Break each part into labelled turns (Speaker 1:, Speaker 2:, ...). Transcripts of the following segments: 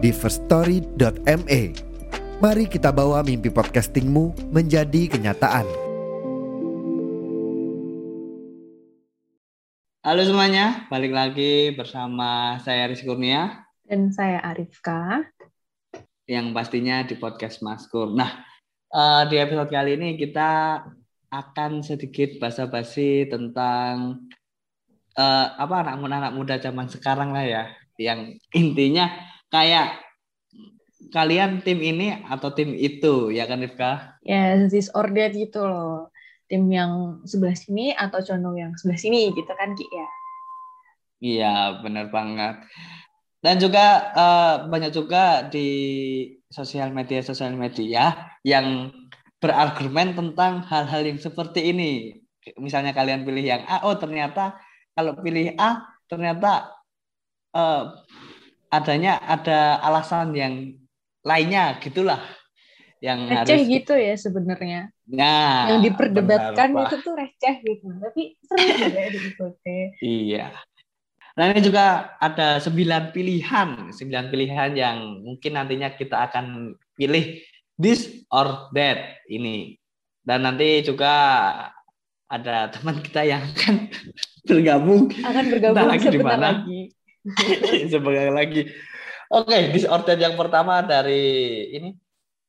Speaker 1: di firststory.me. Mari kita bawa mimpi podcastingmu menjadi kenyataan.
Speaker 2: Halo semuanya, balik lagi bersama saya Rizky Kurnia
Speaker 3: Dan saya Arifka.
Speaker 2: yang pastinya di podcast Maskur. Nah, eh, di episode kali ini kita akan sedikit basa-basi tentang eh, apa anak muda anak muda zaman sekarang lah ya, yang intinya kayak kalian tim ini atau tim itu ya kan Rifka?
Speaker 3: Ya, this or that gitu loh. Tim yang sebelah sini atau condong yang sebelah sini gitu kan Ki ya.
Speaker 2: Iya, benar banget. Dan juga eh, banyak juga di sosial media sosial media yang berargumen tentang hal-hal yang seperti ini. Misalnya kalian pilih yang A, oh ternyata kalau pilih A ternyata eh, adanya ada alasan yang lainnya gitulah yang
Speaker 3: Receh
Speaker 2: harus
Speaker 3: gitu ya sebenarnya.
Speaker 2: Nah,
Speaker 3: yang diperdebatkan
Speaker 2: benar,
Speaker 3: itu tuh receh gitu. Tapi seru juga diikuti.
Speaker 2: Iya. Nah ini juga ada sembilan pilihan, sembilan pilihan yang mungkin nantinya kita akan pilih this or that ini. Dan nanti juga ada teman kita yang akan bergabung
Speaker 3: Akan bergabung
Speaker 2: lagi di
Speaker 3: sebentar
Speaker 2: mana?
Speaker 3: lagi.
Speaker 2: sebagai lagi. Oke, or that yang pertama dari ini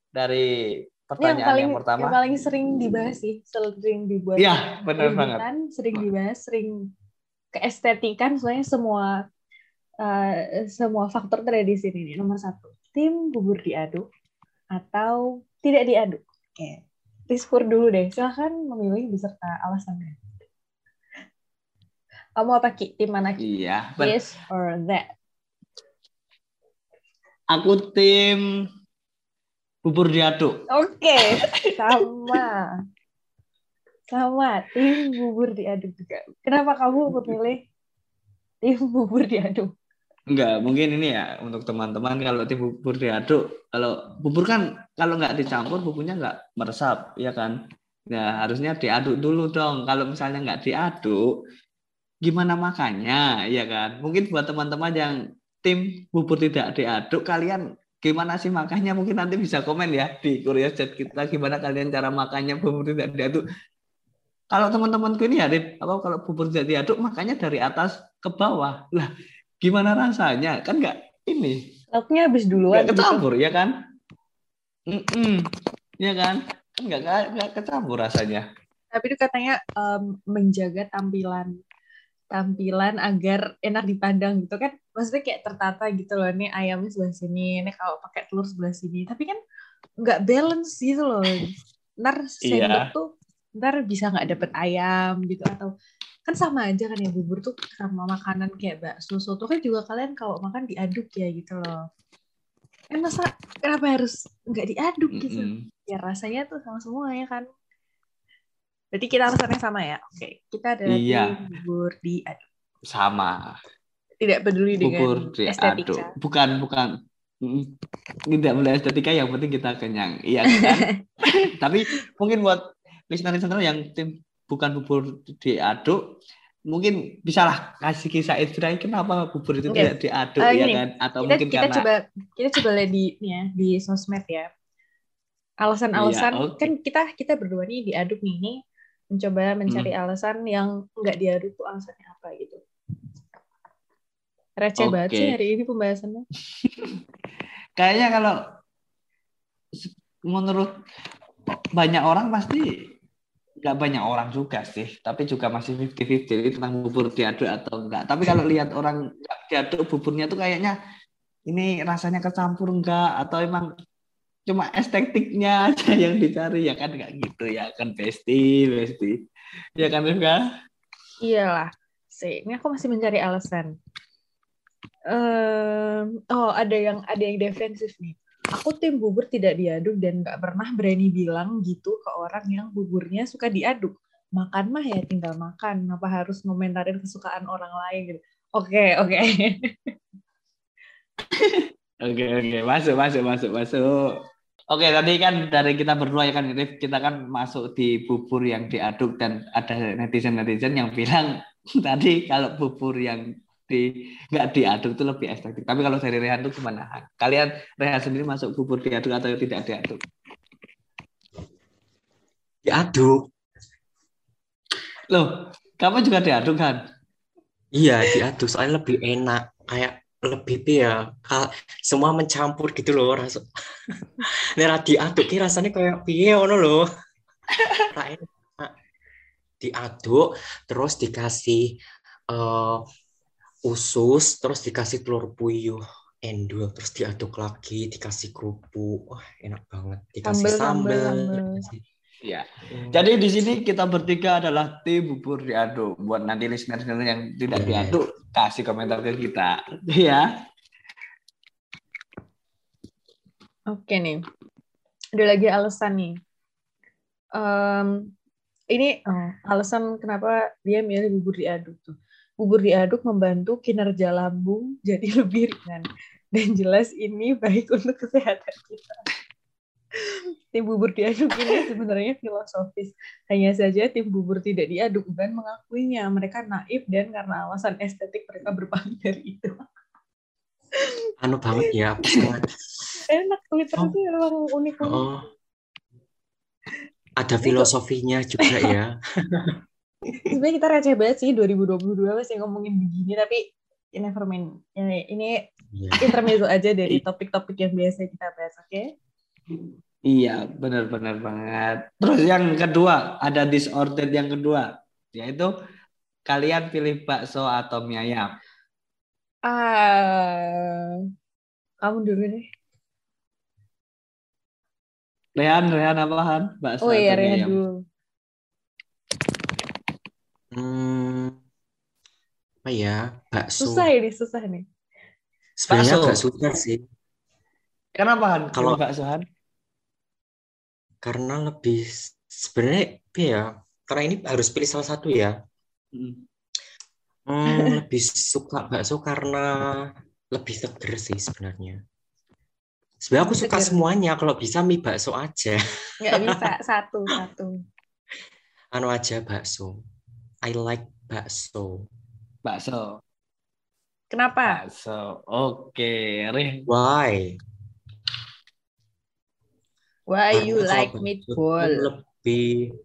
Speaker 2: dari
Speaker 3: Ini yang
Speaker 2: pertanyaan
Speaker 3: paling
Speaker 2: yang pertama.
Speaker 3: yang paling sering dibahas sih, sering dibuat
Speaker 2: Iya, benar banget.
Speaker 3: Rebutan, sering dibahas, sering keestetikan, soalnya semua eh, semua faktor ada di sini nih. Nomor satu, tim bubur diaduk atau tidak diaduk. Oke, Rizkur dulu deh. Silahkan memilih beserta alasannya. Kamu apa Ki? Tim mana Ki?
Speaker 2: Iya, ben-
Speaker 3: This or that?
Speaker 2: aku tim bubur diaduk.
Speaker 3: Oke, sama. Sama, tim bubur diaduk juga. Kenapa kamu memilih tim bubur diaduk?
Speaker 2: Enggak, mungkin ini ya untuk teman-teman kalau tim bubur diaduk, kalau bubur kan kalau nggak dicampur bumbunya nggak meresap, ya kan? Nah, harusnya diaduk dulu dong. Kalau misalnya nggak diaduk, gimana makannya, ya kan? Mungkin buat teman-teman yang tim bubur tidak diaduk, kalian gimana sih makannya? Mungkin nanti bisa komen ya di Korea Chat kita gimana kalian cara makannya bubur tidak diaduk. Kalau teman-temanku ini ya, apa kalau bubur tidak diaduk makannya dari atas ke bawah. Lah, gimana rasanya kan nggak ini
Speaker 3: Lauknya habis duluan.
Speaker 2: nggak
Speaker 3: gitu.
Speaker 2: kecampur ya kan Mm-mm. ya kan kan nggak nggak kecampur rasanya
Speaker 3: Tapi itu katanya em, menjaga tampilan tampilan agar enak dipandang gitu kan. Maksudnya kayak tertata gitu loh. Nih ayamnya sebelah sini, ini kalau pakai telur sebelah sini. Tapi kan nggak balance gitu loh. Ntar sendok
Speaker 2: Iya.
Speaker 3: tuh ntar bisa nggak dapet ayam gitu atau kan sama aja kan ya bubur tuh sama makanan kayak bakso soto kan juga kalian kalau makan diaduk ya gitu loh. Kan masa kenapa harus nggak diaduk gitu?
Speaker 2: Mm-mm.
Speaker 3: ya rasanya tuh sama semua ya kan berarti kita alasannya sama ya? Oke kita adalah
Speaker 2: Iya.
Speaker 3: bubur diaduk
Speaker 2: sama.
Speaker 3: Tidak peduli
Speaker 2: bubur
Speaker 3: dengan
Speaker 2: diaduk
Speaker 3: estetika
Speaker 2: bukan bukan. Tidak melihat estetika yang penting kita kenyang. Iya kan? Tapi mungkin buat listener-listener yang tim bukan bubur diaduk mungkin bisalah kasih kisah inspirasi kenapa bubur itu tidak diaduk
Speaker 3: Ah,
Speaker 2: ya
Speaker 3: gini,
Speaker 2: kan? Atau
Speaker 3: kita
Speaker 2: mungkin
Speaker 3: kita
Speaker 2: karena
Speaker 3: coba kita coba lihat di ini ya di sosmed ya. Alasan-alasan
Speaker 2: Iya, oke.
Speaker 3: kan kita kita berdua nih diaduk nih nih mencoba mencari
Speaker 2: Hmm.
Speaker 3: alasan yang nggak diaduk tuh alasannya apa gitu receh banget
Speaker 2: Oke.
Speaker 3: sih hari ini pembahasannya
Speaker 2: kayaknya kalau menurut banyak orang pasti nggak banyak orang juga sih tapi juga masih 50-50 jadi tentang bubur diaduk atau enggak tapi kalau lihat orang diaduk buburnya tuh kayaknya ini rasanya kecampur enggak atau emang cuma estetiknya aja yang dicari ya kan nggak gitu ya kan besti besti ya kan Rifka
Speaker 3: iyalah sih ini aku masih mencari alasan Em, oh, ada yang ada yang defensif nih. Aku tim bubur tidak diaduk dan nggak pernah berani bilang gitu ke orang yang buburnya suka diaduk. Makan mah ya tinggal makan. Kenapa harus ngomentarin kesukaan orang lain gitu? Oke, oke.
Speaker 2: Oke oke masuk masuk masuk masuk. Oke tadi kan dari kita berdua ya kan kita kan masuk di bubur yang diaduk dan ada netizen netizen yang bilang tadi kalau bubur yang di nggak diaduk itu lebih estetik. Tapi kalau dari Rehan itu gimana? Kalian Rehan sendiri masuk bubur diaduk atau tidak diaduk?
Speaker 4: Diaduk.
Speaker 2: Loh, kamu juga diaduk kan?
Speaker 4: Iya, diaduk soalnya lebih enak. Kayak lebih ya kal- semua mencampur gitu loh rasa Nek diaduk ki rasanya kayak piye ngono loh diaduk terus dikasih eh, usus terus dikasih telur puyuh endul terus diaduk lagi dikasih kerupuk. Wah enak banget. Dikasih
Speaker 3: Sambel, sambel,
Speaker 4: sambal
Speaker 2: Ya. Jadi di sini kita bertiga adalah tim bubur diaduk. Buat nanti listener-listener yang tidak
Speaker 4: Iya.
Speaker 2: diaduk, kasih komentar ke kita. Ya.
Speaker 3: Oke nih. Ada lagi alasan nih. Em, ini oh, alasan kenapa dia milih bubur diaduk tuh. Bubur diaduk membantu kinerja lambung jadi lebih ringan. Dan jelas ini baik untuk kesehatan kita. Tim bubur diaduk ini sebenarnya filosofis. Hanya saja tim bubur tidak diaduk bukan mengakuinya. Mereka naif dan karena alasan estetik mereka berpaling dari itu.
Speaker 4: anu banget ya
Speaker 3: Enak Twitter
Speaker 4: Oh.
Speaker 3: itu emang unik-unik.
Speaker 4: oh ada filosofinya juga ya
Speaker 3: sebenarnya kita receh banget sih 2022 masih ngomongin begini tapi you never mind ini, ini
Speaker 4: Iya.
Speaker 3: intermezzo aja dari topik-topik yang biasa kita bahas oke
Speaker 2: Iya, benar-benar banget. Terus yang kedua, ada disordered yang kedua, yaitu kalian pilih bakso atau mie ayam.
Speaker 3: ah kamu dulu deh
Speaker 2: Rehan, Rehan apaan? Bakso
Speaker 3: oh iya
Speaker 2: atau mie
Speaker 3: Rehan
Speaker 2: ayam?
Speaker 3: dulu
Speaker 4: Hmm, apa ya bakso
Speaker 3: susah ini susah nih
Speaker 4: sebenarnya
Speaker 2: Bakso.
Speaker 4: agak susah sih
Speaker 2: Kenapa Han?
Speaker 4: Kalau-
Speaker 2: bakso Han?
Speaker 4: Karena lebih sebenarnya ya karena ini harus pilih salah satu ya
Speaker 2: Mm.
Speaker 4: Hmm, lebih suka bakso karena lebih seger sih sebenarnya sebenarnya aku suka
Speaker 3: Seger.
Speaker 4: semuanya kalau bisa mie bakso aja
Speaker 3: nggak bisa satu satu
Speaker 4: anu aja bakso I like bakso
Speaker 2: Bakso.
Speaker 3: kenapa
Speaker 2: Bakso. Oke, Reh.
Speaker 4: why
Speaker 3: why
Speaker 4: Karena
Speaker 3: you
Speaker 4: kalau
Speaker 3: like meatball
Speaker 4: lebih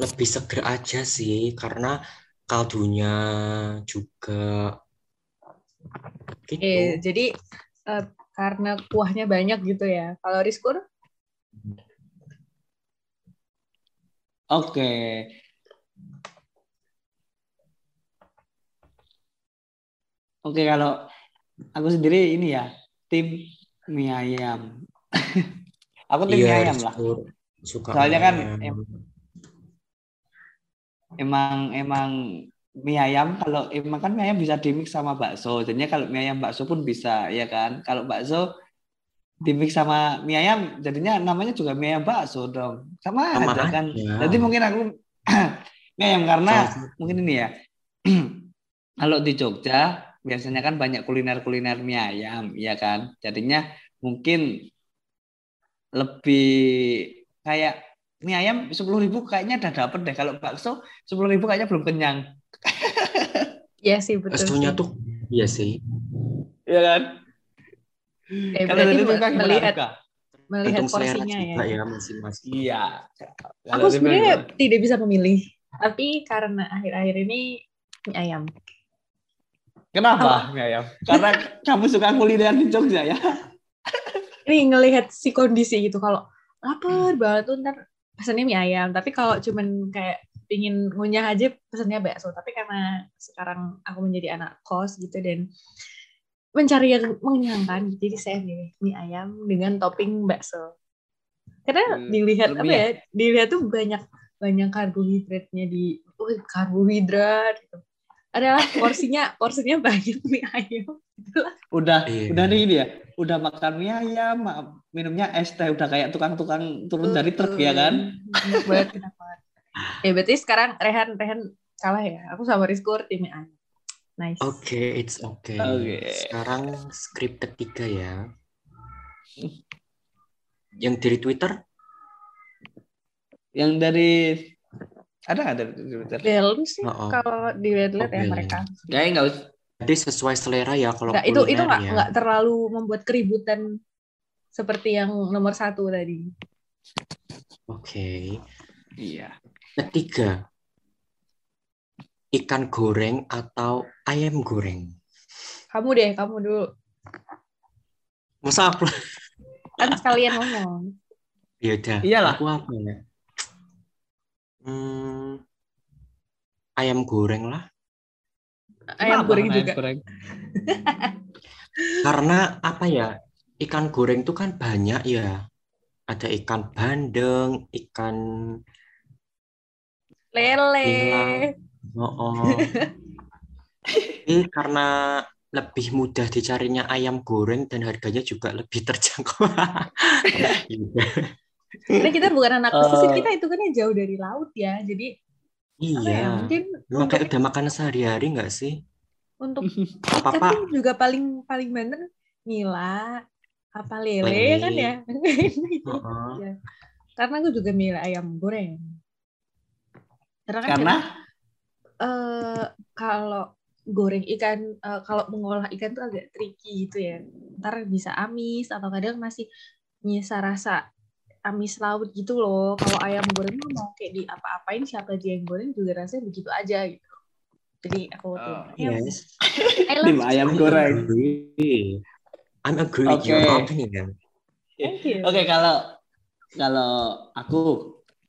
Speaker 4: lebih seger aja sih karena kaldunya juga gitu.
Speaker 3: eh jadi eh, karena kuahnya banyak gitu ya kalau Rizkur
Speaker 2: Oke. Oke, kalau aku sendiri ini ya, tim mie ayam. aku tim mie
Speaker 4: Iya,
Speaker 2: ayam lah.
Speaker 4: Suka
Speaker 2: Soalnya kan em- Emang emang mie ayam kalau emang kan mie ayam bisa dimix sama bakso. Jadinya kalau mie ayam bakso pun bisa, ya kan? Kalau bakso dimix sama mie ayam, jadinya namanya juga mie ayam bakso dong. Sama,
Speaker 4: Sama
Speaker 2: aja kan.
Speaker 4: aja.
Speaker 2: Jadi mungkin aku mie ayam karena mungkin ini ya. kalau di Jogja biasanya kan banyak kuliner-kuliner mie ayam, ya kan? Jadinya mungkin lebih kayak mie ayam sepuluh ribu kayaknya udah dapet deh. Kalau bakso sepuluh ribu kayaknya belum kenyang,
Speaker 3: Iya sih betul
Speaker 4: Baksonya
Speaker 3: sih.
Speaker 4: tuh iya sih.
Speaker 2: ya kan?
Speaker 3: Eh,
Speaker 2: Kalau
Speaker 3: berarti
Speaker 2: dari Rifka gimana,
Speaker 3: melihat melihat
Speaker 4: Tergantung selera
Speaker 3: porsinya ya.
Speaker 4: ya masing-masing.
Speaker 2: Iya. Kalau
Speaker 3: Aku sebenarnya tidak bisa memilih, tapi karena akhir-akhir ini mie ayam.
Speaker 2: Kenapa mie ayam? Karena kamu suka kuliner di Jogja ya?
Speaker 3: Ini ngelihat si kondisi gitu kalau lapar banget tuh ntar pesannya mie ayam. Tapi kalau cuman kayak pingin ngunyah aja pesannya bakso. Tapi karena sekarang aku menjadi anak kos gitu dan mencari yang mengenyangkan, jadi saya milih mie ayam dengan topping bakso. Karena
Speaker 2: Hmm,
Speaker 3: dilihat apa ya? Dilihat tuh banyak banyak karbohidratnya di, oh, karbohidrat gitu. adalah porsinya porsinya banyak mie ayam. Itulah.
Speaker 2: Udah
Speaker 4: Iya.
Speaker 2: udah nih ini ya. Udah makan mie ayam, minumnya es teh udah kayak tukang-tukang turun dari truk ya kan?
Speaker 3: Banget. Ya berarti sekarang Rehan Rehan kalah ya. Aku sama Rizko tim mie ayam. Nice.
Speaker 4: Oke, it's okay.
Speaker 2: Oke.
Speaker 4: Sekarang skrip ketiga ya. Yang dari Twitter?
Speaker 2: Yang dari ada nggak dari Twitter?
Speaker 3: Belum sih
Speaker 4: Oh, oh.
Speaker 3: kalau dilihat ya
Speaker 4: Oh, belum.
Speaker 3: mereka.
Speaker 2: Kayaknya nggak usah.
Speaker 4: Jadi sesuai selera ya kalau
Speaker 3: Nggak, itu itu nggak
Speaker 4: ya.
Speaker 3: nggak terlalu membuat keributan seperti yang nomor satu tadi.
Speaker 4: Oke.
Speaker 2: Iya.
Speaker 4: Ketiga. Ikan goreng atau ayam goreng?
Speaker 3: Kamu deh, kamu dulu.
Speaker 4: Masa aku?
Speaker 3: Kan sekalian ngomong.
Speaker 4: Ya udah.
Speaker 2: Iyalah.
Speaker 4: Aku apa ya? Hmm, ayam goreng lah.
Speaker 3: Ayam
Speaker 2: Kenapa
Speaker 3: goreng
Speaker 2: ayam
Speaker 3: juga.
Speaker 2: goreng?
Speaker 4: Karena apa ya? Ikan goreng tuh kan banyak ya. Ada ikan bandeng, ikan
Speaker 3: Lele.
Speaker 4: Oh, oh. Tapi karena lebih mudah dicarinya ayam goreng dan harganya juga lebih terjangkau.
Speaker 3: Karena kita bukan anak pesisir,
Speaker 2: Eh.
Speaker 3: kita itu kan jauh dari laut ya. Jadi apa ya?
Speaker 4: Iya.
Speaker 3: Mungkin
Speaker 4: Memang
Speaker 3: untuk
Speaker 4: kayak udah makan sehari-hari nggak sih?
Speaker 3: untuk
Speaker 4: Apa
Speaker 3: tuh juga paling paling bener nila apa lele,
Speaker 4: Lele.
Speaker 3: kan ya. Ya. Karena aku juga milih ayam goreng. Karena kan
Speaker 2: Karena
Speaker 3: eh kalau goreng ikan eh, kalau mengolah ikan tuh agak tricky gitu ya ntar bisa amis atau kadang masih nyisa rasa amis laut gitu loh kalau ayam goreng mau kayak di apa-apain siapa aja yang goreng juga rasanya begitu aja gitu jadi aku tim
Speaker 2: Oh,
Speaker 3: ayam
Speaker 4: Yes.
Speaker 3: I love
Speaker 2: tim ayam goreng.
Speaker 4: I'm agree with your
Speaker 2: Oke.
Speaker 4: opinion.
Speaker 3: thank you
Speaker 2: Oke, kalau kalau aku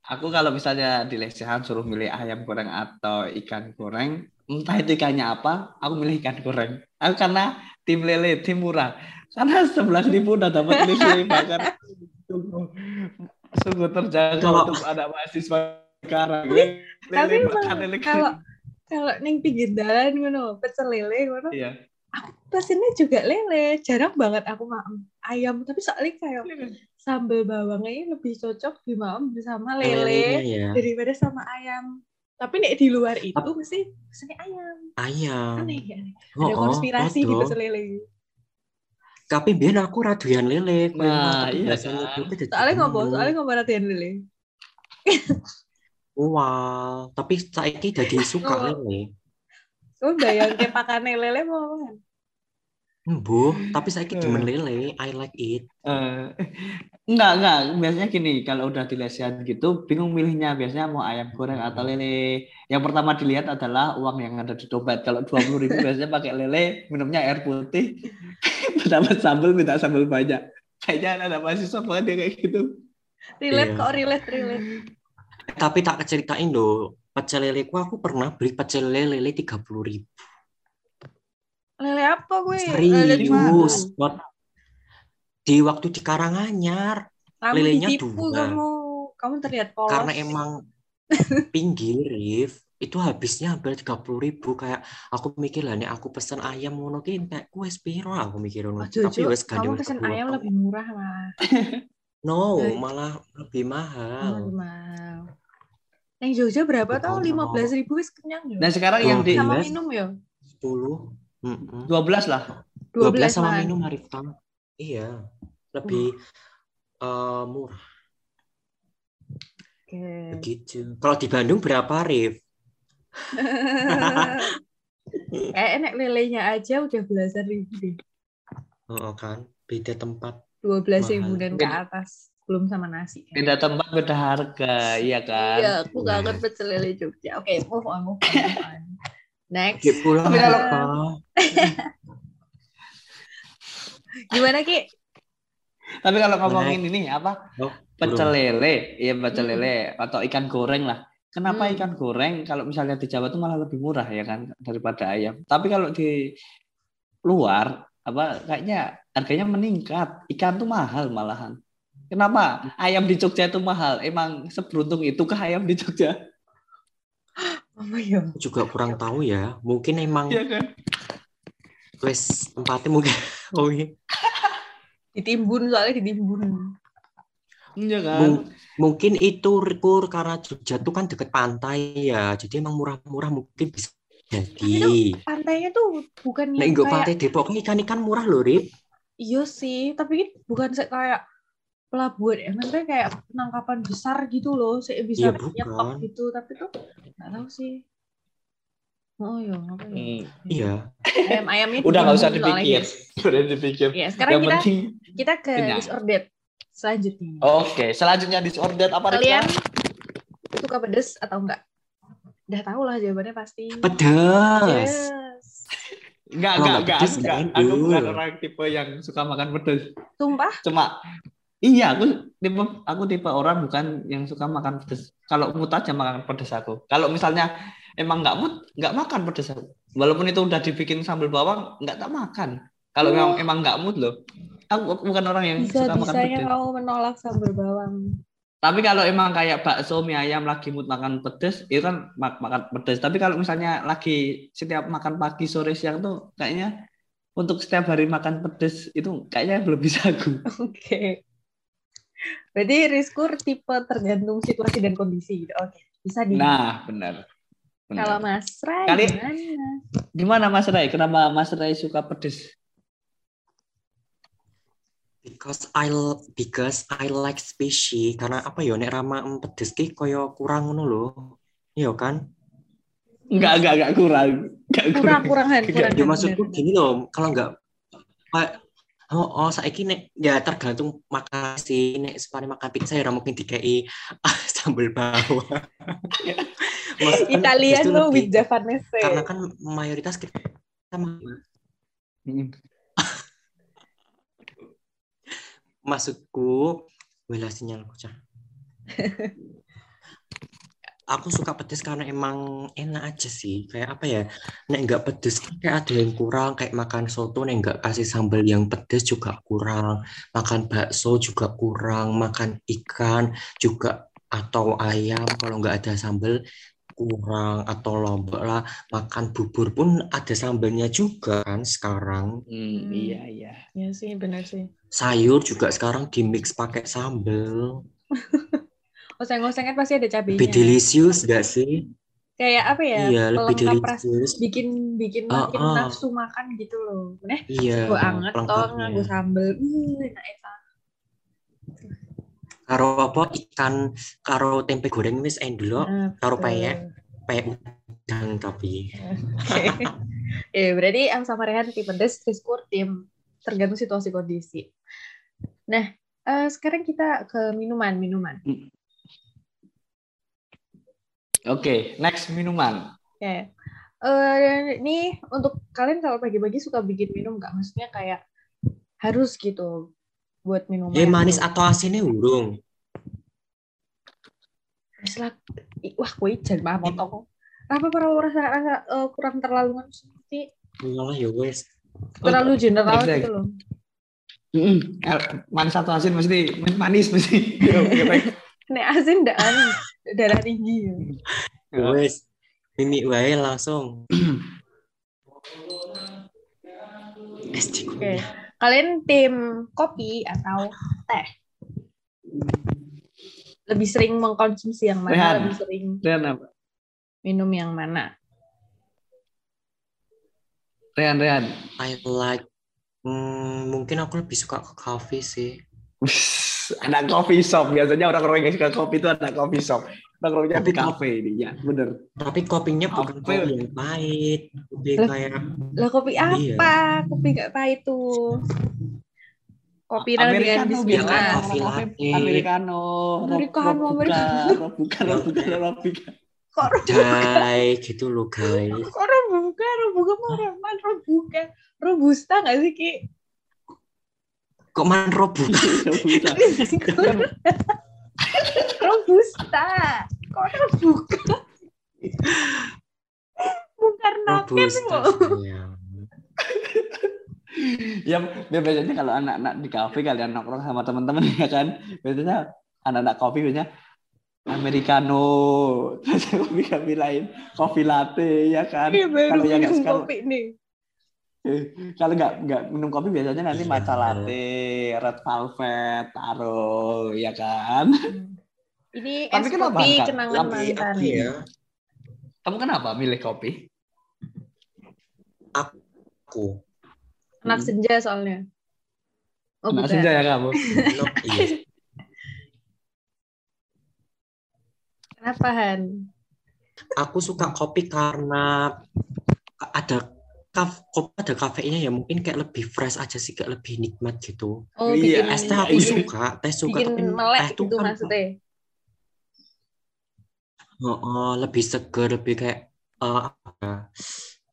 Speaker 2: aku kalau misalnya di lesehan suruh milih ayam goreng atau ikan goreng, entah itu ikannya apa, aku milih ikan goreng. Aku karena tim lele, tim murah. Karena sebelas ribu udah dapat lele bakar. Sungguh, sungguh terjangkau
Speaker 4: Kalau-
Speaker 2: untuk anak mahasiswa sekarang.
Speaker 3: tapi
Speaker 2: Lele
Speaker 3: kalau kalau neng pinggir jalan ngono pecel lele ngono
Speaker 2: Iya.
Speaker 3: pesennya juga lele jarang banget aku makan ayam tapi soalnya kayak sambal bawangnya lebih cocok di maem bersama lele
Speaker 4: ya.
Speaker 3: daripada sama ayam tapi nek di luar itu mesti pesennya ayam
Speaker 4: Ayam.
Speaker 3: aneh ya aneh.
Speaker 4: Oh,
Speaker 3: ada
Speaker 4: oh,
Speaker 3: konspirasi di
Speaker 4: betul.
Speaker 3: pecel lele
Speaker 4: Tapi biar aku raduan lele.
Speaker 2: Nah, iya kan.
Speaker 3: soalnya ngopo
Speaker 4: anu.
Speaker 3: soalnya ngopo latihan lele
Speaker 4: Wow, tapi saiki jadi suka
Speaker 3: Oh.
Speaker 4: lele.
Speaker 3: kamu bayang kayak pakane lele mau kan
Speaker 4: Bu, tapi saiki
Speaker 2: Hmm.
Speaker 4: demen lele. I like it.
Speaker 2: Eh, enggak, enggak. Biasanya gini, kalau udah di lesehan gitu, bingung milihnya. Biasanya mau ayam goreng atau lele. Yang pertama dilihat adalah uang yang ada di dompet. Kalau 20 ribu biasanya pakai lele, minumnya air putih. Dapat sambal, minta sambal banyak. Kayaknya anak mahasiswa banget ya kayak gitu.
Speaker 3: relate
Speaker 4: Iya.
Speaker 3: kok relate relate
Speaker 4: Tapi tak ceritain loh, pecel leleku aku pernah beli pecel lele lele tiga puluh ribu.
Speaker 3: Lele apa gue lele di mana?
Speaker 4: Serius, buat di waktu di Karanganyar
Speaker 3: kamu
Speaker 4: lelenya dua.
Speaker 3: kamu kamu terlihat polos
Speaker 4: karena emang pinggir Rif itu habisnya hampir tiga puluh ribu kayak aku mikir lah nih aku pesen ayam ngono ki entek kue spiro aku mikir ngono
Speaker 3: Oh, Jojo,
Speaker 4: wes
Speaker 3: kamu pesen ayam lebih murah lah.
Speaker 4: no malah lebih mahal
Speaker 3: lebih mahal. Yang Jogja berapa tau? Lima belas ribu wis kenyang ya.
Speaker 2: Dan sekarang yang di
Speaker 3: sama minum ya.
Speaker 4: sepuluh Mm-mm.
Speaker 2: 12 lah.
Speaker 3: Dua
Speaker 4: 12
Speaker 3: belas
Speaker 4: sama
Speaker 3: man.
Speaker 4: minum Arifta. Iya. Lebih eh, murah
Speaker 3: Oke.
Speaker 4: begitu. Kalau di Bandung berapa, Rif?
Speaker 3: Eh, enak lelenya aja udah belasan ribu deh.
Speaker 4: Oh, kan beda tempat.
Speaker 3: Dua belas ribu dan ke atas. Belum sama nasi.
Speaker 2: Beda tempat, beda harga. Iya kan?
Speaker 3: Iya, aku kangen pecel lele Jogja. Oke, move on, move on, move on. Next.
Speaker 4: Kayak pulang
Speaker 2: Tapi kalau-
Speaker 4: apa?
Speaker 3: Gimana Ki?
Speaker 2: Tapi kalau ngomongin ini apa?
Speaker 4: Oh,
Speaker 2: Pecel lele, iya pecel
Speaker 3: Hmm.
Speaker 2: lele atau ikan goreng lah. Kenapa
Speaker 3: Hmm.
Speaker 2: ikan goreng kalau misalnya di Jawa itu malah lebih murah ya kan daripada ayam. Tapi kalau di luar apa kayaknya harganya meningkat. Ikan tuh mahal malahan. Kenapa ayam di Jogja itu mahal? Emang seberuntung itukah ayam di Jogja?
Speaker 3: Apa ya?
Speaker 4: Aku juga kurang tahu ya. Mungkin emang
Speaker 2: Iya kan?
Speaker 4: wes tempatnya mungkin. Oh iya.
Speaker 3: Ditimbun soalnya ditimbun.
Speaker 2: Iya kan?
Speaker 4: Mung- mungkin itu kur karena Jogja tuh kan deket pantai ya. Jadi emang murah-murah mungkin bisa jadi.
Speaker 3: Pantainya tuh bukan
Speaker 4: Nek nggak
Speaker 3: kayak
Speaker 4: pantai Depok kan ikan-ikan murah loh, Rip.
Speaker 3: iya sih, tapi kan bukan kayak pelabuhan ya, maksudnya kayak penangkapan besar gitu loh, saya bisa
Speaker 4: Iya,
Speaker 3: nyetok gitu, tapi tuh nggak tahu sih. Oh iya, ya?
Speaker 2: Hmm.
Speaker 4: Iya.
Speaker 3: Ayam ayamnya
Speaker 2: Udah nggak usah dipikir. Udah dipikir.
Speaker 3: Ya, sekarang
Speaker 2: Yang
Speaker 3: kita
Speaker 2: penting.
Speaker 3: kita ke
Speaker 2: kenyang.
Speaker 3: disordered selanjutnya.
Speaker 2: Oke, selanjutnya disordered apa?
Speaker 3: Kalian suka pedes atau enggak? Udah tahu lah jawabannya pasti.
Speaker 4: Pedas.
Speaker 3: Yes.
Speaker 2: Enggak, enggak,
Speaker 4: nggak
Speaker 2: enggak,
Speaker 4: pedes,
Speaker 2: enggak.
Speaker 4: nggak
Speaker 2: Aku bukan orang tipe yang suka makan pedas.
Speaker 3: Sumpah?
Speaker 2: Cuma iya, aku tipe aku tipe orang bukan yang suka makan pedas. Kalau mood aja makan pedas aku. Kalau misalnya emang nggak mood, nggak makan pedas aku. Walaupun itu udah dibikin sambal bawang, nggak tak makan. Kalau
Speaker 3: Oh.
Speaker 2: memang emang nggak mood loh. Aku bukan orang yang suka makan pedas.
Speaker 3: kamu menolak sambal bawang.
Speaker 2: Tapi kalau emang kayak bakso mie ayam lagi mood makan pedas, itu kan mak- makan pedas. Tapi kalau misalnya lagi setiap makan pagi sore siang tuh kayaknya untuk setiap hari makan pedas itu kayaknya belum bisa aku.
Speaker 3: Oke. Berarti Rizkur tipe tergantung situasi dan kondisi. gitu. Oke, bisa di.
Speaker 2: Nah, benar. Benar.
Speaker 3: Kalau Mas Ray
Speaker 2: Kali-
Speaker 3: gimana?
Speaker 2: Gimana Mas Ray? Kenapa Mas Ray suka pedas?
Speaker 4: Because I because I like spicy karena apa ya nek rama pedes ki koyo kurang ngono lho. Iya kan?
Speaker 2: Enggak, enggak, enggak kurang. Enggak
Speaker 3: Kurang
Speaker 2: kurang.
Speaker 3: kurangan,
Speaker 2: Enggak,
Speaker 3: kurangan.
Speaker 4: Ya maksudku gini loh, kalau enggak Oh, oh saiki nek ya tergantung makan sih nek separi makan pizza ya mungkin dikei sambal bawang.
Speaker 3: Italian
Speaker 4: lebih-
Speaker 3: with Javanese.
Speaker 4: karena kan mayoritas kita makan
Speaker 2: Hmm.
Speaker 4: maksudku wala sinyal Cah. Aku suka pedes karena emang enak aja sih kayak apa ya nek nggak pedes kayak ada yang kurang kayak makan soto nek nggak kasih sambal yang pedes juga kurang makan bakso juga kurang makan ikan juga atau ayam kalau nggak ada sambal kurang atau lombok lah makan bubur pun ada sambalnya juga kan sekarang
Speaker 2: Hmm, iya, iya.
Speaker 3: Ya sih, benar sih.
Speaker 4: sayur juga sekarang di mix pakai sambal
Speaker 3: Oseng-osengnya pasti ada cabenya.
Speaker 4: lebih delicious gak sih
Speaker 3: Kayak apa ya?
Speaker 4: iya lebih delicious
Speaker 3: bikin bikin
Speaker 4: Ah,
Speaker 3: makin
Speaker 4: ah.
Speaker 3: nafsu makan gitu loh. Bener?
Speaker 4: iya
Speaker 3: Gue anget toh nganggo sambel. Uh, enak enak.
Speaker 4: karo apa ikan karo tempe goreng wis endlo
Speaker 3: Nah,
Speaker 4: karo peyek peyek udang tapi
Speaker 3: Ya, berarti Am sama Rehan tim pedes, Rizkur tim tergantung situasi kondisi. Nah, eh, sekarang kita ke minuman, minuman.
Speaker 2: Oke, next minuman.
Speaker 3: Oke. Eh, ini untuk kalian kalau pagi-pagi suka bikin minum nggak? Maksudnya kayak harus gitu buat minuman.
Speaker 4: ya manis atau asinnya urung
Speaker 3: Wis lah. Ih, Wah, kue jangan banget potong. Apa para rasa rasa eh, kurang terlalu seperti
Speaker 4: malah ya wes
Speaker 3: terlalu general gitu loh.
Speaker 2: Mm-mm. Eh, Manis atau asin mesti manis mesti. Oke, baik.
Speaker 3: Nek asin ndak anu, darah tinggi.
Speaker 4: Ya wes mimi wae langsung
Speaker 3: Oke. Kalian tim kopi atau teh? Lebih sering mengkonsumsi yang mana?
Speaker 2: Rehan.
Speaker 3: Lebih sering
Speaker 2: Rehan apa?
Speaker 3: minum yang mana?
Speaker 2: Rehan, Rehan.
Speaker 4: I like hmm, mungkin aku lebih suka ke cafe sih
Speaker 2: anak coffee shop biasanya orang-orang yang suka kopi itu anak coffee shop. Nongkrongnya di
Speaker 4: Tapi
Speaker 2: kafe ini ya, bener.
Speaker 4: tapi kopinya bukan
Speaker 2: Apa?
Speaker 4: kopi yang pahit lebih
Speaker 3: Lah,
Speaker 4: kayak
Speaker 3: Lah kopi apa?
Speaker 4: Iya.
Speaker 3: Kopi gak pahit tuh. Kopi
Speaker 2: Americano
Speaker 3: biskuit.
Speaker 2: biasa, orang-orang
Speaker 4: latte.
Speaker 2: Americano,
Speaker 3: Americano, Americano.
Speaker 2: Robuka, Robuka, Robuka.
Speaker 3: Kok
Speaker 4: jai gitu loh guys
Speaker 3: kok robuka, robuka mau man robuka. Robusta gak sih Ki?
Speaker 4: Kok man robuka
Speaker 2: Robuka.
Speaker 3: robusta. Kok
Speaker 4: robusta
Speaker 3: loh.
Speaker 4: sayang.
Speaker 2: ya, ya biasanya kalau anak-anak di kafe kalian nongkrong sama teman-teman ya kan, biasanya anak-anak kopi biasanya americano terus kopi kopi lain kopi latte ya kan
Speaker 3: Ini baru
Speaker 2: kalau yang sekarang
Speaker 3: kopi nih.
Speaker 2: Eh, kalau nggak nggak minum kopi biasanya nanti
Speaker 4: Iya.
Speaker 2: matcha latte red velvet taro ya kan
Speaker 3: Ini
Speaker 2: Tapi
Speaker 3: es
Speaker 2: kenapa,
Speaker 3: kopi kenangan mantan.
Speaker 4: Ya?
Speaker 2: kamu kenapa milih kopi
Speaker 4: Aku.
Speaker 3: Anak senja soalnya. Oh, bukan.
Speaker 2: senja ya kamu
Speaker 4: iya.
Speaker 3: Kenapa, Han?
Speaker 4: Aku suka kopi karena ada kaf, kopi ada kafeinnya ya mungkin kayak lebih fresh aja sih kayak lebih nikmat gitu.
Speaker 3: Oh,
Speaker 2: Iya,
Speaker 3: bikin,
Speaker 4: Es teh aku
Speaker 2: Iya.
Speaker 4: suka, teh suka
Speaker 3: bikin
Speaker 4: tapi
Speaker 3: melek
Speaker 4: teh tuh
Speaker 3: gitu
Speaker 4: kan
Speaker 3: maksudnya.
Speaker 4: oh, oh, lebih seger, lebih kayak eh, apa ya,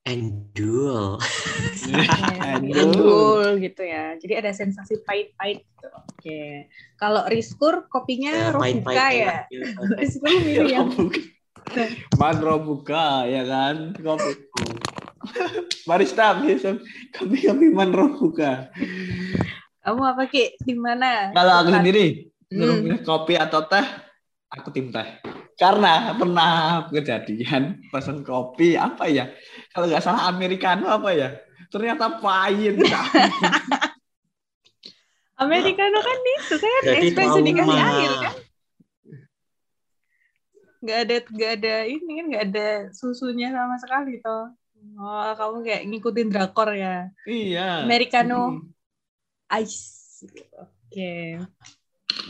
Speaker 4: endul.
Speaker 3: Ya,
Speaker 2: Endul.
Speaker 3: Gitu ya. Jadi ada sensasi pahit-pahit gitu. Oke. Kalau Riskur kopinya
Speaker 4: Ya,
Speaker 3: Robuka
Speaker 4: pahit-pahit
Speaker 3: ya.
Speaker 4: enak gitu.
Speaker 3: Riskur milih yang
Speaker 2: Robuka. Manro buka ya kan kopi. Barista biasa kopi kopi manro buka.
Speaker 3: kamu apa Ki? Di mana?
Speaker 2: Kalau aku sendiri
Speaker 3: Hmm.
Speaker 2: milih kopi atau teh, aku tim teh. Karena pernah kejadian pesan kopi apa ya? Kalau nggak salah americano apa ya? Ternyata pahit.
Speaker 3: Americano kan itu kan espresso dikasih air kan? Nggak ada nggak ada ini kan nggak ada susunya sama sekali toh. Oh, kamu kayak ngikutin drakor ya.
Speaker 2: iya.
Speaker 3: Americano ice. gitu. Oke.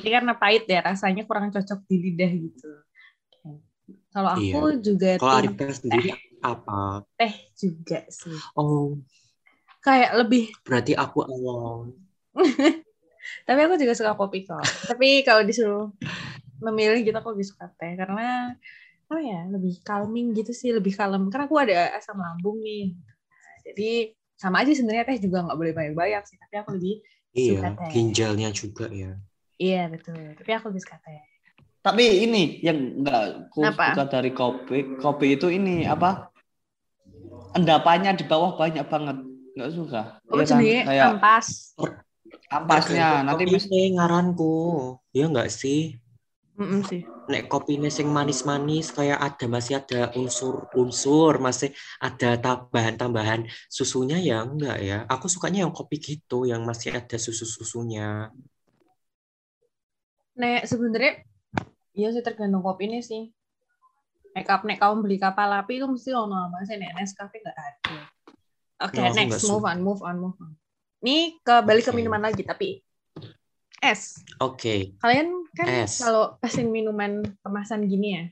Speaker 3: Ini karena pahit ya rasanya kurang cocok di lidah gitu. Oke. Kalau aku juga
Speaker 4: Kalau
Speaker 3: tim
Speaker 4: Arifka sendiri apa?
Speaker 3: teh juga sih.
Speaker 4: Oh,
Speaker 3: Kayak lebih
Speaker 4: berarti aku awal.
Speaker 3: Tapi aku juga suka kopi kok. Tapi kalau disuruh memilih gitu aku lebih suka teh karena apa ya lebih calming gitu sih lebih kalem karena aku ada asam lambung nih Nah, jadi sama aja sebenarnya teh juga nggak boleh banyak-banyak sih tapi aku lebih suka
Speaker 4: Iya,
Speaker 3: teh
Speaker 4: ginjalnya juga ya.
Speaker 3: iya betul tapi aku lebih suka teh
Speaker 2: Tapi ini yang nggak ku
Speaker 3: Apa?
Speaker 2: suka dari kopi, kopi itu ini apa? Endapannya di bawah banyak banget. Nggak suka.
Speaker 3: oh
Speaker 2: Iya kan? Kayak
Speaker 3: ampas
Speaker 2: ampasnya nanti
Speaker 4: ini ngaranku. Ya enggak sih?
Speaker 3: Mm-mm sih.
Speaker 4: Nek kopi sing manis-manis kayak ada masih ada unsur-unsur, masih ada tambahan-tambahan susunya ya enggak ya. Aku sukanya yang kopi gitu yang masih ada susu-susunya.
Speaker 3: nek sebenarnya iya sih tergantung kopi ini sih. Nek up nek kamu beli kapal api itu mesti ono apa sih nek Nescafe nggak ada. Oke
Speaker 4: No, aku
Speaker 3: next. move on move on move on. Ini ke balik ke minuman lagi tapi es.
Speaker 4: Oke.
Speaker 3: kalian kan
Speaker 4: Es.
Speaker 3: kalau pesan minuman kemasan gini ya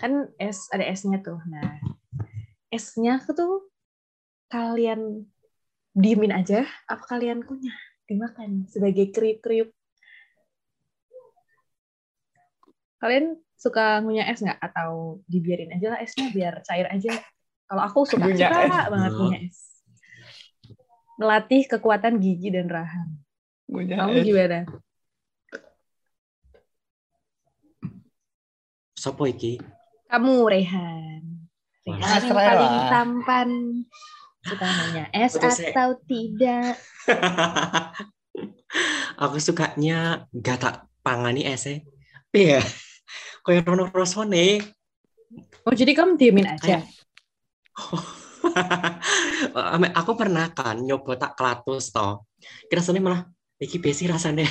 Speaker 3: kan es ada esnya tuh. Nah esnya tuh kalian diemin aja apa kalian kunyah dimakan sebagai kriuk-kriuk. Kalian suka ngunyah es nggak? Atau dibiarin aja lah esnya biar cair aja. Kalau aku suka suka banget ngunyah es. Melatih kekuatan gigi dan rahang
Speaker 2: punya
Speaker 3: kamu gimana
Speaker 4: Sopo iki?
Speaker 3: Kamu Rehan. Rehan yang paling tampan. Suka nanya
Speaker 4: saya.
Speaker 3: atau tidak.
Speaker 4: aku sukanya gak tak pangani ese. Iya. Kayak rono rasane.
Speaker 3: Oh jadi kamu diemin aja.
Speaker 4: Aku pernah kan nyoba tak kelatus toh. Kira malah iki besi rasanya.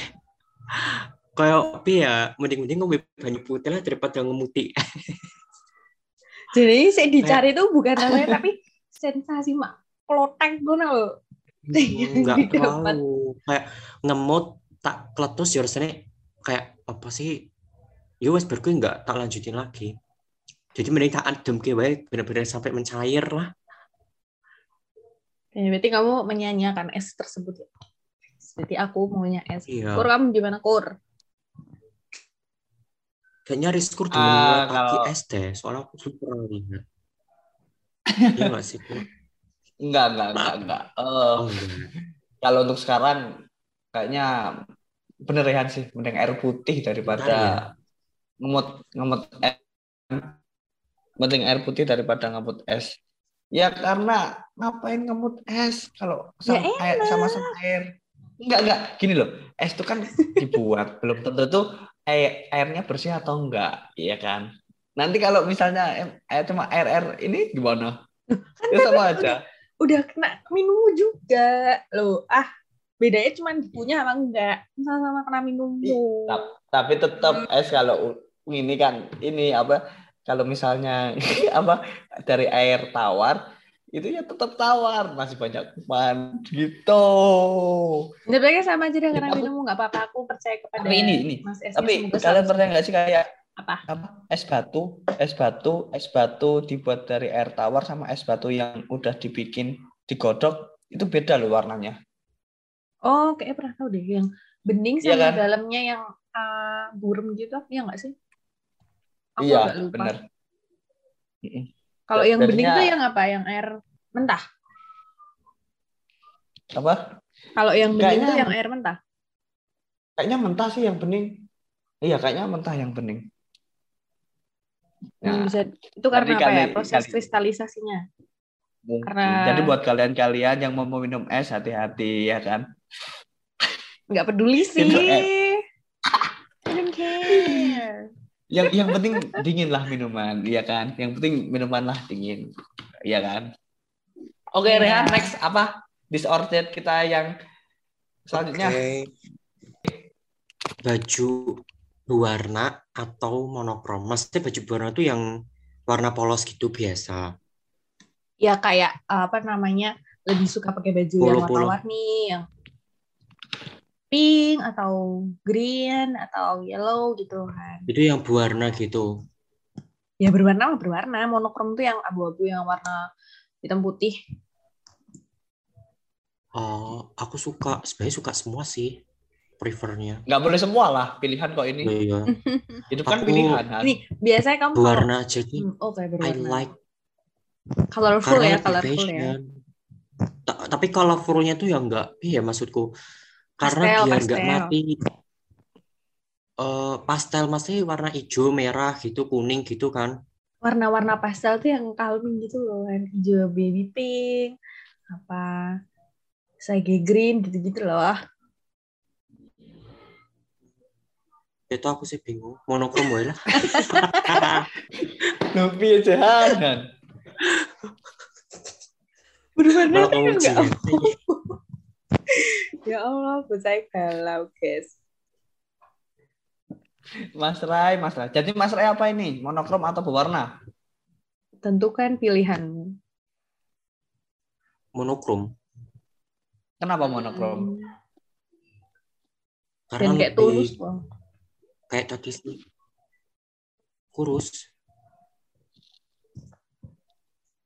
Speaker 4: Kayak piye ya, mending-mending ngombe banyu putih lah daripada ngemuti.
Speaker 3: Jadi saya dicari tuh bukan namanya tapi sensasi mak klotek gue loh.
Speaker 4: Enggak
Speaker 3: Didapat.
Speaker 4: terlalu kayak ngemut tak keletus ya rasanya kayak apa sih? Ya wes berku enggak tak lanjutin lagi. Jadi mending tak adem ke wae bener-bener sampai mencair lah.
Speaker 3: Ya, berarti kamu menyanyiakan es tersebut ya. Berarti aku maunya es.
Speaker 4: Iya.
Speaker 3: Kur kamu gimana kur?
Speaker 4: Kayaknya
Speaker 2: Ah,
Speaker 4: demen lagi
Speaker 2: kalau-
Speaker 4: es deh, soalnya aku super lihat. Iya nggak sih? Kur?
Speaker 2: Enggak, enggak, enggak, enggak. Eh,
Speaker 4: Oh, enggak.
Speaker 2: kalau untuk sekarang kayaknya bener Rehan sih, mending air putih daripada
Speaker 4: Bentar ya.
Speaker 2: ngemut ngemut es. Mending air putih daripada ngemut es. Ya karena ngapain ngemut es kalau
Speaker 3: Ya
Speaker 2: sama air sama sama air. Enggak, enggak. Gini loh, es itu kan dibuat belum tentu tuh air, airnya bersih atau enggak, iya kan? Nanti kalau misalnya air cuma air air ini gimana?
Speaker 3: Kan
Speaker 2: Ya sama aja.
Speaker 3: udah kena minum juga loh ah bedanya cuma punya apa enggak sama-sama kena minummu
Speaker 2: Tap- Tapi tetap es kalau ini kan ini apa? Kalau misalnya apa dari air tawar itu ya tetap tawar masih banyak kuman gitu.
Speaker 3: sebenarnya sama aja karena
Speaker 2: Aku-
Speaker 3: minummu nggak apa-apa aku percaya kepada
Speaker 2: Tapi ini ini
Speaker 3: Mas S
Speaker 2: Tapi kalian percaya nggak sih kayak
Speaker 3: Apa?
Speaker 2: apa es batu, es batu, es batu dibuat dari air tawar sama es batu yang udah dibikin digodok itu beda loh warnanya.
Speaker 3: oh kayak pernah tahu deh yang bening
Speaker 2: Iya
Speaker 3: sama
Speaker 2: kan?
Speaker 3: dalamnya yang uh, burem gitu ya nggak sih aku
Speaker 2: iya. Mm-mm.
Speaker 3: Kalau yang bening tuh yang apa yang air mentah
Speaker 2: Apa?
Speaker 3: kalau yang bening
Speaker 2: Kayaknya-
Speaker 3: tuh yang air mentah
Speaker 2: Kayaknya mentah sih yang bening. Iya, kayaknya mentah yang bening.
Speaker 3: yang
Speaker 2: Nah,
Speaker 3: bisa itu karena apa ya
Speaker 2: kali-
Speaker 3: proses
Speaker 2: kali-
Speaker 3: kristalisasinya
Speaker 2: mungkin.
Speaker 3: karena-
Speaker 2: Jadi buat kalian-kalian yang mau minum es hati-hati ya kan.
Speaker 3: nggak peduli sih
Speaker 2: Itu
Speaker 3: I don't care
Speaker 2: Yang yang penting dingin lah minuman, iya kan? Yang penting minuman lah dingin, iya kan? Oke,
Speaker 3: Iya.
Speaker 2: Rehan, next apa? Disordered kita yang selanjutnya.
Speaker 4: Oke. Baju berwarna atau monokrom. Maksudnya baju berwarna itu yang warna polos gitu biasa.
Speaker 3: ya kayak apa namanya lebih suka pakai baju yang
Speaker 4: Polo-polo.
Speaker 3: warna-warni yang pink atau green atau yellow gitu kan
Speaker 4: Itu yang berwarna gitu.
Speaker 3: ya berwarna mah berwarna monokrom tuh yang abu-abu yang warna hitam putih
Speaker 4: Oh, aku suka, sebenarnya suka semua sih prefernya.
Speaker 2: Nggak boleh semua lah, pilihan kok ini.
Speaker 4: Iya,
Speaker 2: Hidup kan
Speaker 4: Aku-
Speaker 2: pilihan. Han.
Speaker 3: nih biasanya kamu kalau
Speaker 4: berwarna jadi
Speaker 3: Hmm, oh kayak
Speaker 4: I
Speaker 3: berwarna
Speaker 4: like
Speaker 3: colorful
Speaker 4: karena
Speaker 3: ya
Speaker 4: lebih
Speaker 3: colorful ya
Speaker 4: fashion. Ta- Tapi colorfulnya tuh ya enggak, iya maksudku. Karena
Speaker 3: Pastel,
Speaker 4: biar enggak
Speaker 3: pastel.
Speaker 4: mati. eh pastel masih warna hijau, merah gitu, kuning gitu kan.
Speaker 3: warna-warna pastel tuh yang calming gitu loh kan hijau baby pink apa sage green gitu-gitu loh
Speaker 4: Itu aku sih bingung. Monokrom lah.
Speaker 2: Piye jahan, Han?
Speaker 3: berwarna
Speaker 4: Malah
Speaker 3: tuh
Speaker 4: kamu
Speaker 3: enggak. Ya Allah bocah galau guys
Speaker 2: Mas Rai, Mas Rai. Jadi Mas Rai apa ini? Monokrom atau berwarna?
Speaker 3: tentukan pilihanmu
Speaker 4: Monokrom.
Speaker 2: Kenapa monokrom?
Speaker 4: Karena
Speaker 3: dan kayak
Speaker 4: lebih-
Speaker 3: tulus
Speaker 4: kayak tadi sih kurus.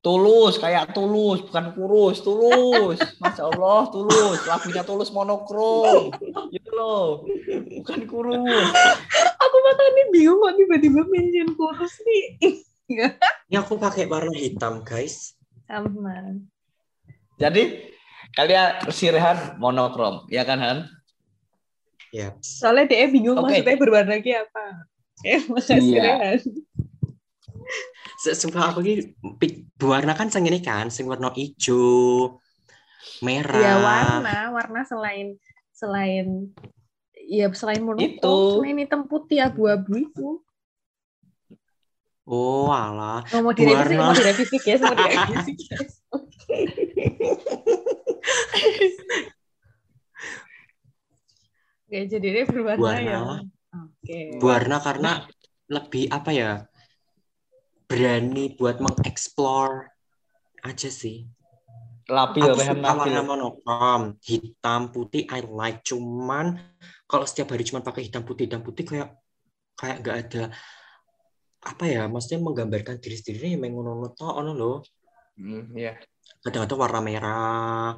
Speaker 2: Tulus, kayak tulus, bukan kurus, tulus. Masya Allah, tulus. Lagunya tulus monokrom. Gitu loh. Bukan kurus.
Speaker 3: aku makan nih bingung kok tiba-tiba mention kurus nih
Speaker 4: Ini aku pakai warna hitam, guys.
Speaker 3: sama
Speaker 2: Jadi kalian si Rehan monokrom, ya kan Han?
Speaker 4: Ya.
Speaker 3: soalnya dia bingung
Speaker 2: Oke.
Speaker 3: maksudnya berwarna kayak apa eh makasih
Speaker 2: Iya.
Speaker 3: Rehan
Speaker 4: Se- Sumpah aku ini berwarna kan sing ini kan, sing warna hijau, merah.
Speaker 3: ya warna warna selain selain ya selain monokrom
Speaker 2: Itu.
Speaker 3: selain hitam putih abu-abu itu
Speaker 4: Oh, alah.
Speaker 3: Oh, mau direvisi,
Speaker 4: Warna.
Speaker 3: mau direvisi guys, mau direvisi guys. Oke. Jadi dia berwarna
Speaker 4: Warna.
Speaker 3: ya. Oke.
Speaker 4: Berwarna karena lebih apa ya? Berani buat mengeksplor aja sih.
Speaker 2: Labil,
Speaker 4: Aku suka warna monokrom, hitam putih I like. Cuman kalau setiap hari cuma pakai hitam putih hitam putih kayak kayak nggak ada apa ya? Maksudnya menggambarkan diri sendiri yang ngono tok ono loh.
Speaker 2: Hmm, iya.
Speaker 4: Kadang-kadang warna merah,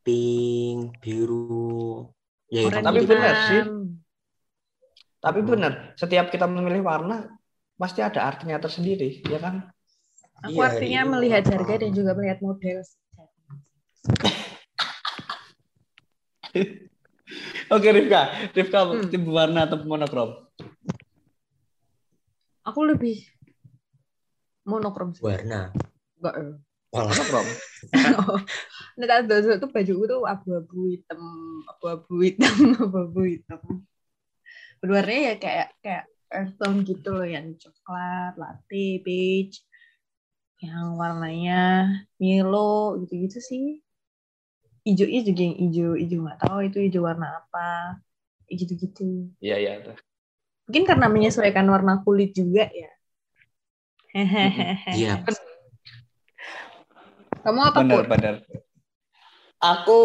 Speaker 4: pink, biru. Ya
Speaker 2: Tapi benar sih. Tapi benar, setiap kita memilih warna pasti ada artinya tersendiri, ya kan?
Speaker 3: Aku
Speaker 4: Iya,
Speaker 3: artinya
Speaker 4: ini
Speaker 3: melihat harga dan juga melihat model.
Speaker 2: Oke, Rifka. Rifka
Speaker 3: Hmm.
Speaker 2: tim warna atau monokrom?
Speaker 3: Aku lebih monokrom sih.
Speaker 4: Warna.
Speaker 3: Enggak. ya.
Speaker 4: Walah,
Speaker 2: Monokrom.
Speaker 3: Nah, tuh baju tuh abu-abu hitam, abu-abu hitam, abu-abu hitam. Berwarnanya ya kayak kayak earth tone gitu loh yang coklat, latte, beige, yang warnanya Milo gitu-gitu sih. Ijonya juga yang ijo, ijo nggak tahu itu ijo warna apa, gitu-gitu.
Speaker 2: Iya iya.
Speaker 3: Mungkin karena menyesuaikan warna kulit juga ya. Hehehe.
Speaker 4: Iya.
Speaker 3: Kamu apa
Speaker 2: Bener
Speaker 3: pur?
Speaker 2: bener. Aku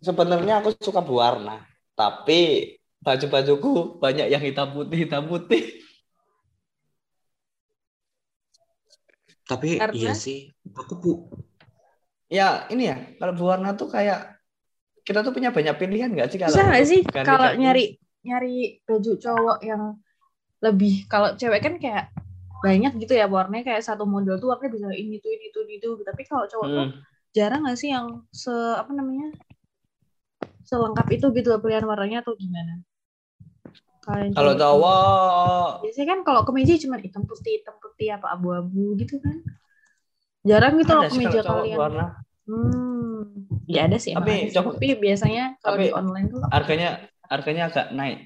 Speaker 2: sebenarnya aku suka berwarna, tapi baju-bajuku banyak yang hitam putih hitam putih.
Speaker 4: Tapi
Speaker 3: Karena-
Speaker 4: iya sih. Aku bu
Speaker 2: Ya ini ya kalau berwarna tuh kayak kita tuh punya banyak pilihan nggak sih kalau
Speaker 3: nggak sih kalau nyari nyari baju cowok yang lebih kalau cewek kan kayak banyak gitu ya warnanya kayak satu model tuh warnanya bisa ini tuh ini tuh ini tuh tapi kalau cowok tuh
Speaker 2: Hmm.
Speaker 3: jarang nggak sih yang se apa namanya selengkap itu gitu pilihan warnanya atau gimana Kalian
Speaker 2: Kalau
Speaker 3: cowok tuh-
Speaker 2: cowok
Speaker 3: biasanya kan kalau kemeja cuma hitam putih hitam putih apa abu-abu gitu kan jarang gitu loh kemeja
Speaker 2: kalau cowok
Speaker 3: kalian
Speaker 2: berwarna.
Speaker 3: hmm ya ada sih
Speaker 2: Tapi
Speaker 3: ada tapi biasanya kalau
Speaker 2: tapi
Speaker 3: di online tuh
Speaker 2: Harganya harganya agak naik.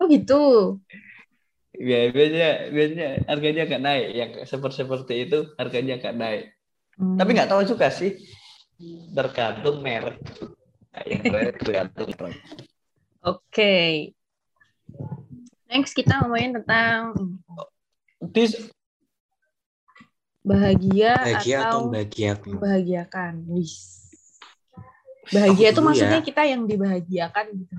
Speaker 3: oh gitu
Speaker 2: Ya, biasanya biasanya harganya agak naik. Yang seperti seperti itu harganya agak naik.
Speaker 3: Hmm.
Speaker 2: Tapi nggak tahu juga sih. Tergantung merek. Tergantung merek.
Speaker 3: Oke. Next kita ngomongin tentang
Speaker 2: Dis
Speaker 3: bahagia,
Speaker 4: bahagia atau
Speaker 3: atau
Speaker 4: membahagiakan.
Speaker 3: membahagiakan. Wis. Bahagia
Speaker 4: Aku
Speaker 3: itu
Speaker 4: dulu
Speaker 3: maksudnya
Speaker 4: ya.
Speaker 3: kita yang dibahagiakan gitu.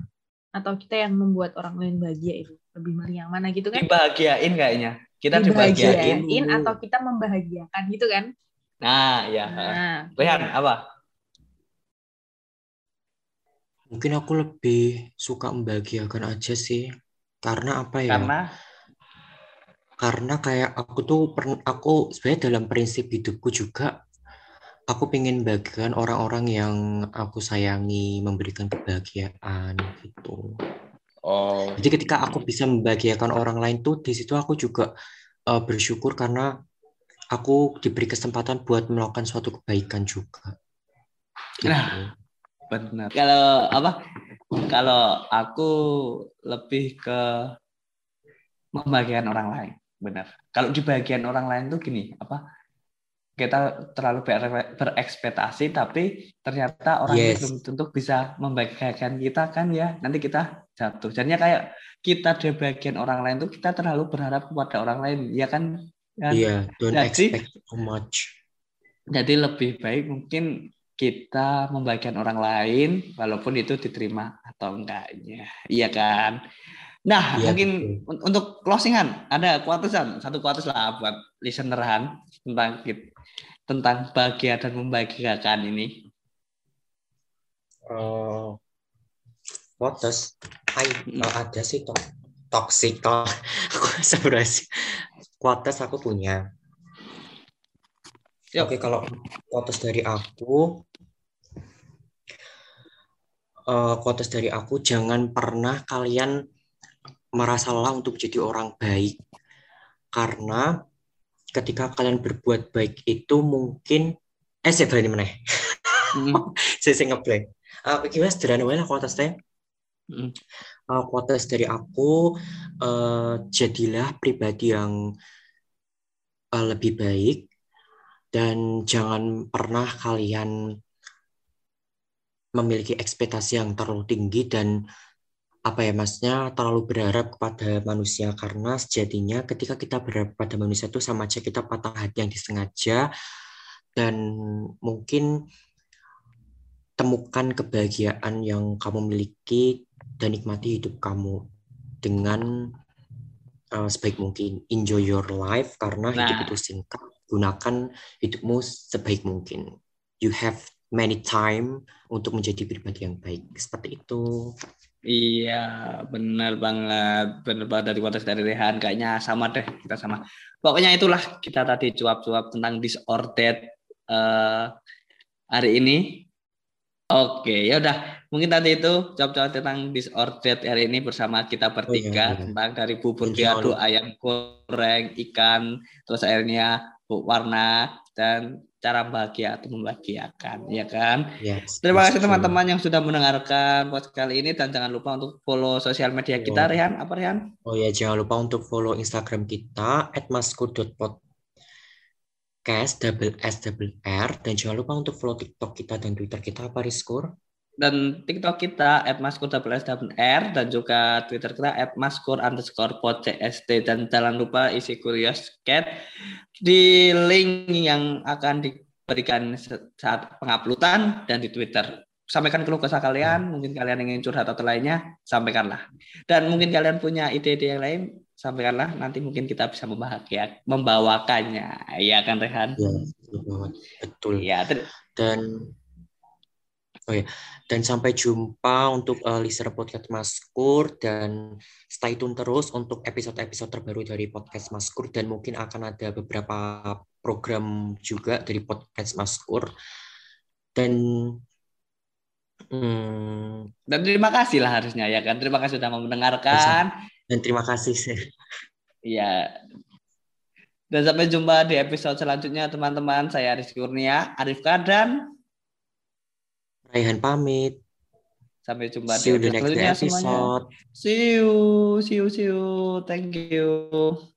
Speaker 3: Atau kita yang membuat orang lain bahagia itu. Lebih milih yang mana gitu kan?
Speaker 2: dibahagiain kayaknya. Kita dibahagiain.
Speaker 3: Dibahagiain atau kita membahagiakan gitu kan?
Speaker 2: Nah, ya.
Speaker 3: Nah,
Speaker 2: Rehan, apa?
Speaker 4: Mungkin aku lebih suka membahagiakan aja sih. Karena apa ya?
Speaker 2: Karena
Speaker 4: Karena kayak aku tuh aku sebenarnya dalam prinsip hidupku juga aku pengen bagikan orang-orang yang aku sayangi, memberikan kebahagiaan gitu.
Speaker 2: oh,
Speaker 4: Jadi ketika aku bisa membahagiakan orang lain tuh di situ aku juga eh, bersyukur karena aku diberi kesempatan buat melakukan suatu kebaikan juga. Gitu.
Speaker 2: Nah. benar. Kalau apa? Kalau aku lebih ke membagian orang lain, benar. Kalau di bagian orang lain tuh gini, apa? Kita terlalu ber- berekspektasi, tapi ternyata orang itu
Speaker 4: Yes.
Speaker 2: belum tentu bisa membagikan kita kan ya. Nanti kita jatuh. Jadinya kayak kita di bagian orang lain tuh kita terlalu berharap kepada orang lain, ya kan? Kan?
Speaker 4: Iya, don't
Speaker 2: Jadi-
Speaker 4: expect too much.
Speaker 2: Jadi lebih baik mungkin kita membagikan orang lain walaupun itu diterima atau enggaknya. Iya kan? Nah,
Speaker 4: Iya,
Speaker 2: mungkin un- untuk closingan ada kuatusan, satu kuatus lah buat listeneran tentang tentang bahagia dan membahagiakan ini.
Speaker 4: Eh, Potes, Hai,
Speaker 2: Mm.
Speaker 4: eh, ada sih to toxic toh. Aku sebenarnya kuates aku punya.
Speaker 2: Yuk.
Speaker 4: Oke, kalau kuates dari aku, eh kuates dari aku jangan pernah kalian merasa lelah untuk jadi orang baik, karena ketika kalian berbuat baik itu mungkin eh saya berani meneh.
Speaker 2: Mm,
Speaker 4: saya saya ngeblank. Uh, gimana sederhana lah teh.
Speaker 2: mm.
Speaker 4: Uh, kuotas dari aku eh, jadilah pribadi yang eh, lebih baik dan jangan pernah kalian memiliki ekspektasi yang terlalu tinggi dan apa ya masnya terlalu berharap kepada manusia karena sejatinya ketika kita berharap pada manusia itu sama aja kita patah hati yang disengaja dan mungkin temukan kebahagiaan yang kamu miliki dan nikmati hidup kamu dengan uh, sebaik mungkin. Enjoy your life karena hidup
Speaker 2: Nah.
Speaker 4: itu singkat. Gunakan hidupmu sebaik mungkin. You have many time untuk menjadi pribadi yang baik. Seperti itu.
Speaker 2: Iya, benar banget. Benar banget dari kualitas dari Rehan. Kayaknya sama deh, kita sama. Pokoknya itulah kita tadi cuap-cuap tentang disordered eh, hari ini. Oke, ya udah. Mungkin tadi itu cuap-cuap tentang disordered hari ini bersama kita bertiga
Speaker 4: iya.
Speaker 2: tentang dari bubur
Speaker 4: jangan-
Speaker 2: ayam goreng, ikan, terus akhirnya warna dan cara bahagia atau membahagiakan, ya kan?
Speaker 4: Yes,
Speaker 2: Terima kasih teman-teman yang sudah mendengarkan podcast kali ini dan jangan lupa untuk follow sosial media kita,
Speaker 4: Yo.
Speaker 2: Rehan. Apa Rehan?
Speaker 4: Oh ya, jangan lupa untuk follow Instagram kita @maskur.podcast double S double R dan jangan lupa untuk follow TikTok kita dan Twitter kita apa Rizkur?
Speaker 2: Dan TikTok kita @maskur_r dan juga Twitter kita @maskur underscore podcast dan jangan lupa isi Curious Cat di link yang akan diberikan saat penguploadan dan di Twitter. Sampaikan keluh kesah kalian, mungkin kalian ingin curhat atau lainnya, sampaikanlah. Dan mungkin kalian punya ide-ide yang lain, sampaikanlah. Nanti mungkin kita bisa membahagia, membawakannya. Iya kan Rehan?
Speaker 4: Ya, betul.
Speaker 2: Iya, ter-
Speaker 4: Dan oh ya, dan sampai jumpa untuk eh, listener podcast Maskur dan stay tune terus untuk episode-episode terbaru dari podcast Maskur dan mungkin akan ada beberapa program juga dari podcast Maskur. Dan hmm,
Speaker 2: dan terima kasih lah harusnya ya kan. Terima kasih sudah mau mendengarkan.
Speaker 4: dan terima kasih sih.
Speaker 2: Iya. Dan sampai jumpa di episode selanjutnya teman-teman. Saya Rizky Kurnia, Arif Kadan.
Speaker 4: Raihan pamit.
Speaker 2: Sampai jumpa
Speaker 4: See
Speaker 2: di
Speaker 4: the
Speaker 2: episode
Speaker 4: next
Speaker 2: selanjutnya. See you, see you, see you. Thank you.